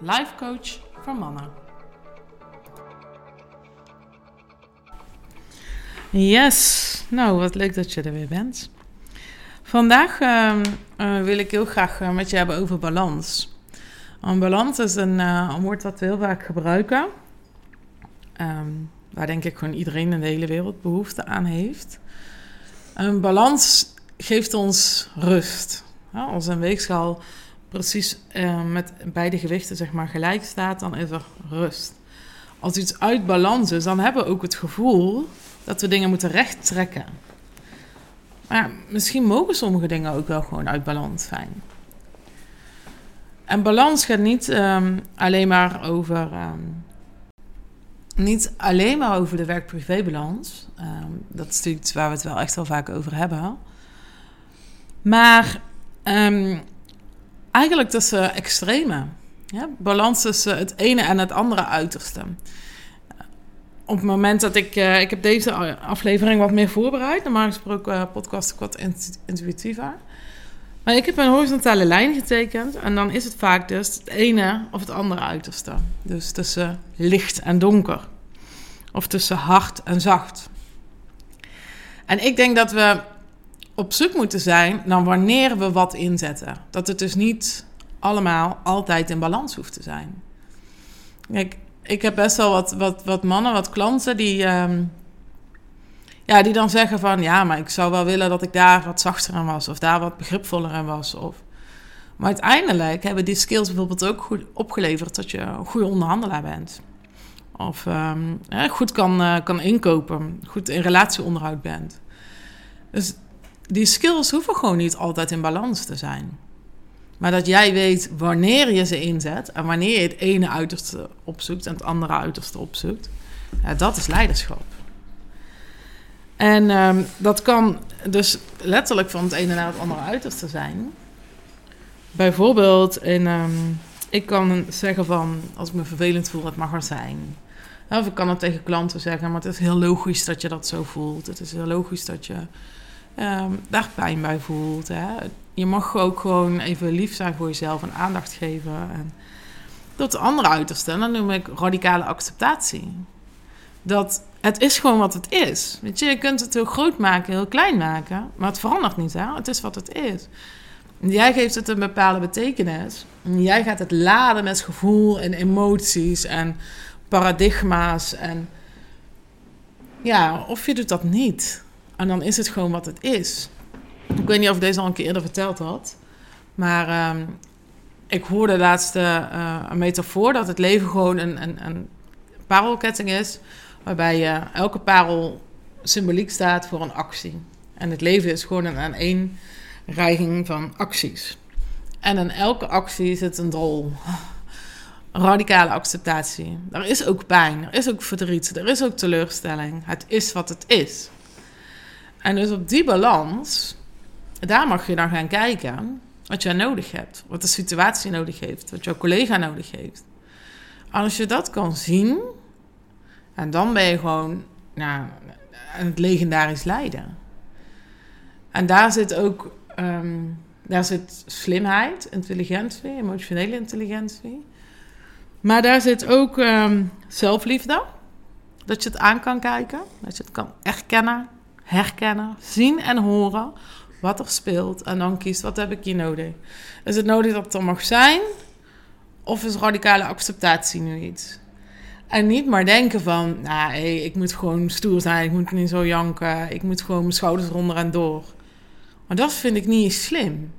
life coach voor mannen. Yes, nou wat leuk dat je er weer bent. Vandaag uh, uh, wil ik heel graag uh, met je hebben over balans. Een balans is een, een woord dat we heel vaak gebruiken. Um, waar denk ik gewoon iedereen in de hele wereld behoefte aan heeft. Een balans geeft ons rust. Ja, als een weegschaal precies uh, met beide gewichten zeg maar, gelijk staat, dan is er rust. Als iets uit balans is, dan hebben we ook het gevoel dat we dingen moeten recht trekken. Maar misschien mogen sommige dingen ook wel gewoon uit balans zijn. En balans gaat niet um, alleen maar over. Um, niet alleen maar over de werk-privé-balans. Um, dat is natuurlijk waar we het wel echt wel vaak over hebben. Maar eigenlijk tussen extreme. Ja? Balans tussen het ene en het andere uiterste. Op het moment dat ik... Uh, ik heb deze aflevering wat meer voorbereid. Normaal gesproken uh, podcast ik wat intuïtiever. Maar ik heb een horizontale lijn getekend. En dan is het vaak dus het ene of het andere uiterste. Dus tussen licht en donker. Of tussen hard en zacht. En ik denk dat we op zoek moeten zijn naar wanneer we wat inzetten. Dat het dus niet allemaal altijd in balans hoeft te zijn. Kijk, ik heb best wel wat, wat, wat mannen, wat klanten die, um, ja, die dan zeggen van... ja, maar ik zou wel willen dat ik daar wat zachter aan was... of daar wat begripvoller aan was. Of... Maar uiteindelijk hebben die skills bijvoorbeeld ook goed opgeleverd... dat je een goede onderhandelaar bent. Of um, goed kan, uh, kan inkopen, goed in relatieonderhoud bent. Dus die skills hoeven gewoon niet altijd in balans te zijn. Maar dat jij weet wanneer je ze inzet en wanneer je het ene uiterste opzoekt en het andere uiterste opzoekt, ja, dat is leiderschap. En um, dat kan dus letterlijk van het ene naar het andere uiterste zijn. Bijvoorbeeld, in, um, ik kan zeggen van, als ik me vervelend voel, het mag er zijn. Of ik kan het tegen klanten zeggen, maar het is heel logisch dat je dat zo voelt. Het is heel logisch dat je um, daar pijn bij voelt. Hè. Je mag ook gewoon even lief zijn voor jezelf en aandacht geven. En tot de andere uiterste, dat noem ik radicale acceptatie. Dat het is gewoon wat het is. Weet je, je kunt het heel groot maken, heel klein maken, maar het verandert niet. Hè? Het is wat het is. Jij geeft het een bepaalde betekenis. En jij gaat het laden met gevoel en emoties en paradigma's. En ja, of je doet dat niet. En dan is het gewoon wat het is. Ik weet niet of ik deze al een keer eerder verteld had. Maar um, ik hoorde laatst uh, een metafoor dat het leven gewoon een, een, een parelketting is. Waarbij uh, elke parel symboliek staat voor een actie. En het leven is gewoon een aaneenreiging van acties. En in elke actie zit een drol. Radicale acceptatie. Er is ook pijn, er is ook verdriet, er is ook teleurstelling. Het is wat het is. En dus op die balans, daar mag je dan gaan kijken wat jij nodig hebt. Wat de situatie nodig heeft. Wat jouw collega nodig heeft. Als je dat kan zien, en dan ben je gewoon nou, het legendarisch lijden. En daar zit ook um, daar zit slimheid, intelligentie, emotionele intelligentie. Maar daar zit ook um, zelfliefde. Dat je het aan kan kijken, dat je het kan erkennen, herkennen, zien en horen wat er speelt. En dan kiest wat heb ik hier nodig. Is het nodig dat het er mag zijn? Of is radicale acceptatie nu iets? En niet maar denken van, nou, hey, ik moet gewoon stoer zijn, ik moet niet zo janken, ik moet gewoon mijn schouders eronder en door. Maar dat vind ik niet slim.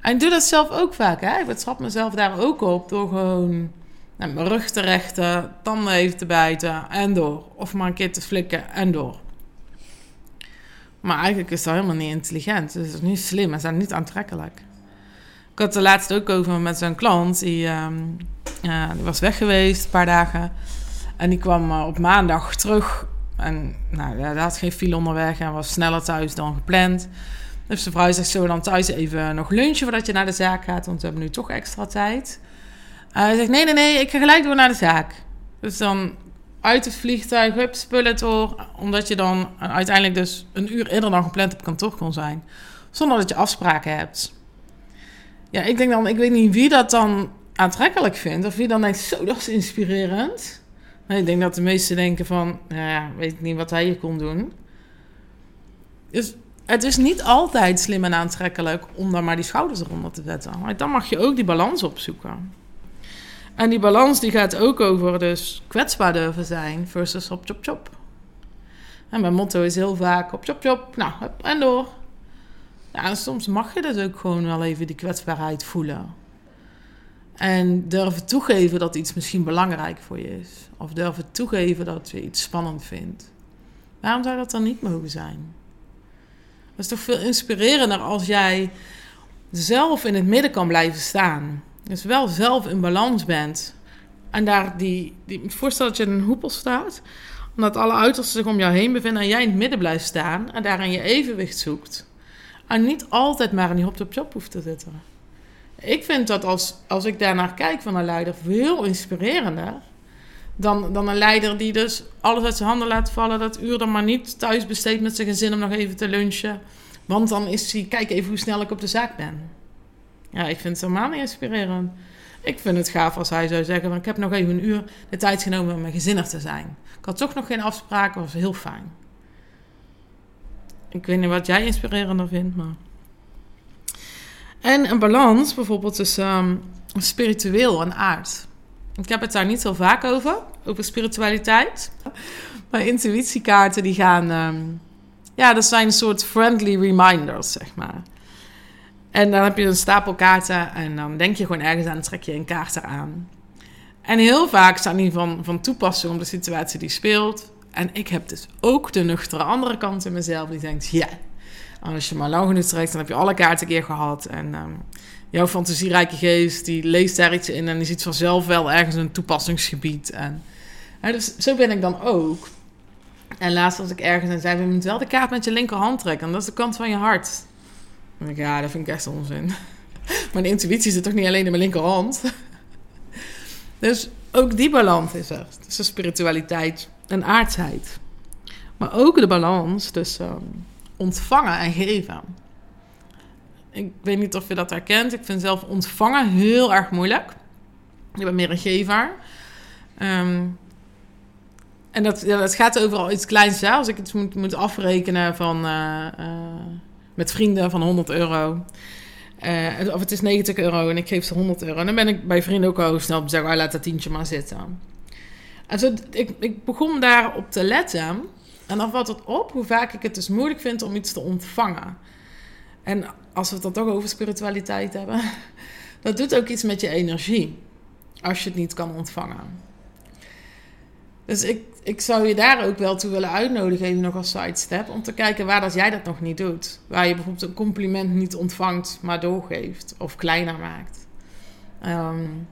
En ik doe dat zelf ook vaak, hè. Ik betrap mezelf daar ook op door gewoon nou, mijn rug te rechten, tanden even te bijten en door. Of maar een keer te flikken en door. Maar eigenlijk is dat helemaal niet intelligent. Het is niet slim, het is niet aantrekkelijk. Ik had er laatst ook over met zo'n klant. Die, ehm, die was weg geweest een paar dagen. En die kwam eh, op maandag terug. En nou, had geen file onderweg en was sneller thuis dan gepland. Dus de vrouw zegt, zullen we dan thuis even nog lunchen voordat je naar de zaak gaat? Want we hebben nu toch extra tijd. hij zegt, nee, nee, nee, ik ga gelijk door naar de zaak. Dus dan uit het vliegtuig, hup, spullen door. Omdat je dan uiteindelijk dus een uur eerder dan gepland op kantoor kon zijn. Zonder dat je afspraken hebt. Ja, ik denk dan, ik weet niet wie dat dan aantrekkelijk vindt. Of wie dan denkt, zo, dat is inspirerend. Ik denk dat de meesten denken van, nou ja, weet niet wat hij hier kon doen. Dus het is niet altijd slim en aantrekkelijk om dan maar die schouders eronder te zetten. Maar dan mag je ook die balans opzoeken. En die balans die gaat ook over dus kwetsbaar durven zijn versus op chop chop. En mijn motto is heel vaak op chop chop, nou, en door. Ja, en soms mag je dus ook gewoon wel even die kwetsbaarheid voelen. En durven toegeven dat iets misschien belangrijk voor je is. Of durven toegeven dat je iets spannend vindt. Waarom zou dat dan niet mogen zijn? Dat is toch veel inspirerender als jij zelf in het midden kan blijven staan. Dus wel zelf in balans bent. En daar die, die voorstel dat je in een hoepel staat. Omdat alle auto's zich om jou heen bevinden en jij in het midden blijft staan. En daarin je evenwicht zoekt. En niet altijd maar in die hop-top-chop hoeft te zitten. Ik vind dat als, als ik daarnaar kijk van een leider veel inspirerender. Dan, dan een leider die dus alles uit zijn handen laat vallen. Dat uur dan maar niet thuis besteedt met zijn gezin om nog even te lunchen. Want dan is hij, kijk even hoe snel ik op de zaak ben. Ja, ik vind het helemaal niet inspirerend. Ik vind het gaaf als hij zou zeggen: van, Ik heb nog even een uur de tijd genomen om mijn gezinnig te zijn. Ik had toch nog geen afspraken, was heel fijn. Ik weet niet wat jij inspirerender vindt, maar. En een balans bijvoorbeeld tussen um, spiritueel en aard. Ik heb het daar niet zo vaak over, over spiritualiteit. Maar intuïtiekaarten die gaan... Um, ja, dat zijn een soort friendly reminders, zeg maar. En dan heb je een stapel kaarten en dan denk je gewoon ergens aan... trek je een kaart eraan. En heel vaak zijn die van, van toepassing op de situatie die speelt. En ik heb dus ook de nuchtere andere kant in mezelf die denkt... ja, als je maar lang genoeg trekt, dan heb je alle kaarten een keer gehad. En um, jouw fantasierijke geest, die leest daar iets in en die ziet vanzelf wel ergens een toepassingsgebied. En, dus zo ben ik dan ook. En laatst was ik ergens en zei, je moet wel de kaart met je linkerhand trekken. En dat is de kant van je hart. Ik, ja, dat vind ik echt onzin. Mijn intuïtie zit toch niet alleen in mijn linkerhand? Dus ook die balans is er. Tussen spiritualiteit en aardsheid. Maar ook de balans tussen um, ontvangen en geven. Ik weet niet of je dat herkent. Ik vind zelf ontvangen heel erg moeilijk. Ik ben meer een gever. Um, en dat, ja, dat gaat overal iets kleins. Als ik het moet, moet afrekenen van, uh, uh, met vrienden van 100 euro. Uh, of het is 90 euro en ik geef ze 100 euro. En dan ben ik bij vrienden ook al snel op zeggen: oh, laat dat tientje maar zitten. En zo, ik, ik begon daarop te letten. En dan valt het op hoe vaak ik het dus moeilijk vind om iets te ontvangen. En als we het dan toch over spiritualiteit hebben, dat doet ook iets met je energie. Als je het niet kan ontvangen. Dus ik, ik zou je daar ook wel toe willen uitnodigen, even nog als sidestep, om te kijken waar dat jij dat nog niet doet. Waar je bijvoorbeeld een compliment niet ontvangt, maar doorgeeft of kleiner maakt. Um,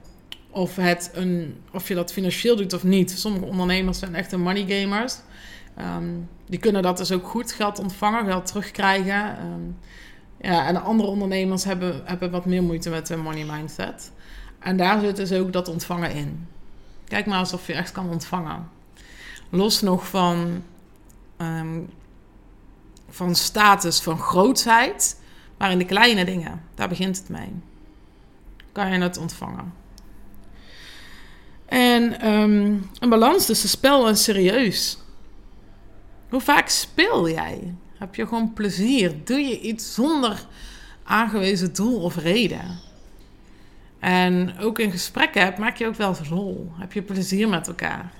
of, het een, of je dat financieel doet of niet. Sommige ondernemers zijn echt een money gamers. Um, die kunnen dat dus ook goed, geld ontvangen, geld terugkrijgen. Um, ja, en andere ondernemers hebben, hebben wat meer moeite met de money mindset. En daar zit dus ook dat ontvangen in. Kijk maar alsof je echt kan ontvangen. Los nog van, um, van status, van grootsheid, maar in de kleine dingen, daar begint het mee. Kan je het ontvangen. En um, een balans tussen spel en serieus. Hoe vaak speel jij? Heb je gewoon plezier? Doe je iets zonder aangewezen doel of reden? En ook in gesprekken heb, maak je ook wel rol. Heb je plezier met elkaar?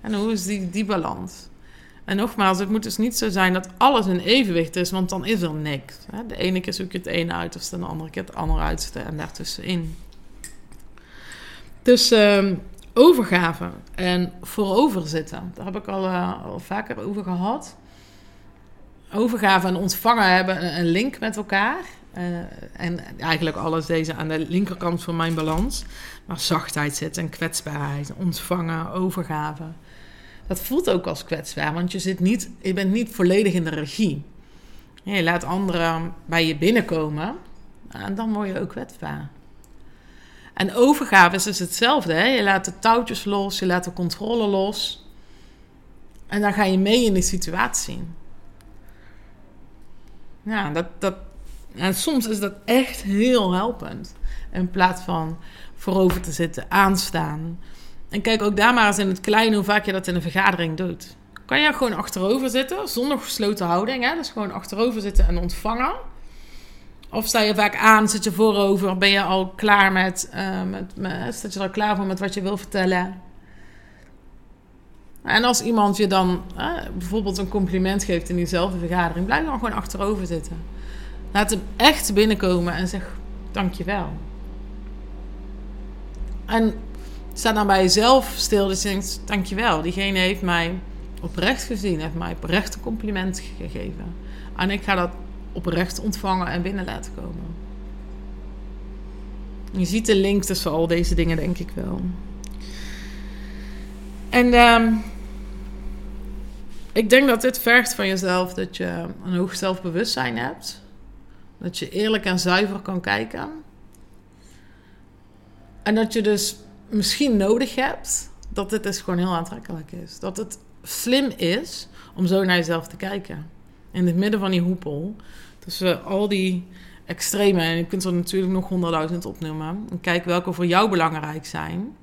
En hoe is die, die balans? En nogmaals, het moet dus niet zo zijn dat alles in evenwicht is, want dan is er niks. De ene keer zoek je het ene uit, of de andere keer het andere uit en daartussenin. Dus uh, overgave en voorover zitten, daar heb ik al, uh, al vaker over gehad. Overgave en ontvangen hebben een link met elkaar. En eigenlijk alles deze aan de linkerkant van mijn balans. Maar zachtheid zit en kwetsbaarheid, ontvangen, overgave. Dat voelt ook als kwetsbaar, want je, zit niet, je bent niet volledig in de regie. Je laat anderen bij je binnenkomen en dan word je ook kwetsbaar. En overgave is hetzelfde. Hè? Je laat de touwtjes los, je laat de controle los. En dan ga je mee in de situatie. Ja, dat, dat, en soms is dat echt heel helpend. In plaats van voorover te zitten, aanstaan. En kijk ook daar maar eens in het kleine hoe vaak je dat in een vergadering doet. Kan je gewoon achterover zitten, zonder gesloten houding. Hè? Dus gewoon achterover zitten en ontvangen. Of sta je vaak aan, zit je voorover, ben je al klaar met, uh, met, met, je al klaar voor met wat je wil vertellen. En als iemand je dan bijvoorbeeld een compliment geeft in diezelfde vergadering, blijf dan gewoon achterover zitten. Laat hem echt binnenkomen en zeg dankjewel. En sta dan bij jezelf stil dus je denkt, dankjewel. Diegene heeft mij oprecht gezien, heeft mij oprecht een compliment gegeven. En ik ga dat oprecht ontvangen en binnen laten komen. Je ziet de link tussen al deze dingen, denk ik wel. En um, ik denk dat dit vergt van jezelf dat je een hoog zelfbewustzijn hebt. Dat je eerlijk en zuiver kan kijken. En dat je dus misschien nodig hebt dat dit dus gewoon heel aantrekkelijk is. Dat het slim is om zo naar jezelf te kijken. In het midden van die hoepel. Tussen al die extreme. En je kunt er natuurlijk nog honderdduizend opnoemen. En kijk welke voor jou belangrijk zijn.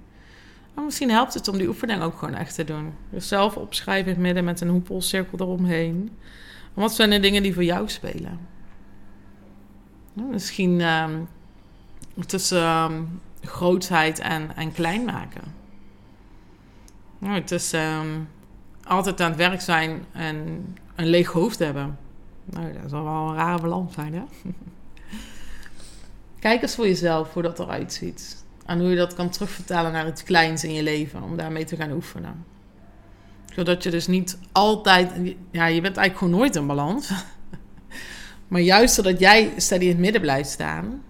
Maar misschien helpt het om die oefening ook gewoon echt te doen. Jezelf opschrijven in het midden met een hoepelcirkel eromheen. Wat zijn de dingen die voor jou spelen? Misschien um, tussen um, grootheid en, en klein maken. Nou, tussen um, altijd aan het werk zijn en een leeg hoofd hebben. Nou, dat zal wel een rare balans zijn, hè? Kijk eens voor jezelf hoe dat eruit ziet. En hoe je dat kan terugvertalen naar iets kleins in je leven. Om daarmee te gaan oefenen. Zodat je dus niet altijd... Ja, je bent eigenlijk gewoon nooit in balans. Maar juist zodat jij steady in het midden blijft staan...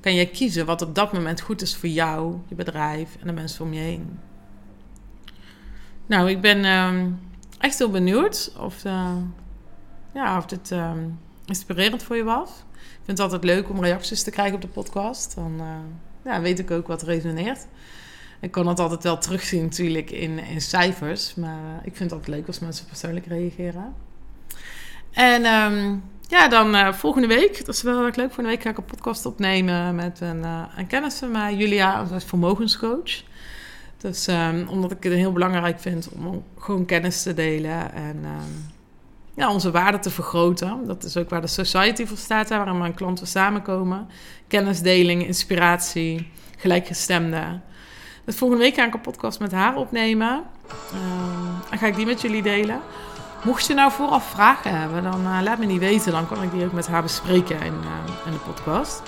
kan jij kiezen wat op dat moment goed is voor jou, je bedrijf en de mensen om je heen. Nou, ik ben uh, echt heel benieuwd of, uh, ja, of dit uh, inspirerend voor je was. Ik vind het altijd leuk om reacties te krijgen op de podcast. Dan eh, weet ik ook wat resoneert. Ik kan dat altijd wel terugzien natuurlijk in, in cijfers. Maar ik vind het altijd leuk als mensen persoonlijk reageren. En um, ja, dan uh, volgende week, dat is wel erg leuk. Volgende week ga ik een podcast opnemen met een, uh, een kennis van mij, Julia, als vermogenscoach. Dus um, omdat ik het heel belangrijk vind om gewoon kennis te delen en um, ja, onze waarde te vergroten. Dat is ook waar de Society voor staat, waar mijn klanten samenkomen. Kennisdeling, inspiratie, gelijkgestemde. Dus volgende week ga ik een podcast met haar opnemen. Um, en ga ik die met jullie delen. Mocht je nou vooraf vragen hebben, dan uh, laat me niet weten. Dan kan ik die ook met haar bespreken in, uh, in de podcast.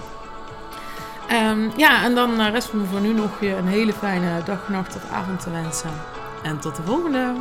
Um, ja, en dan uh, rest me voor nu nog je een hele fijne dag, nacht of avond te wensen. En tot de volgende!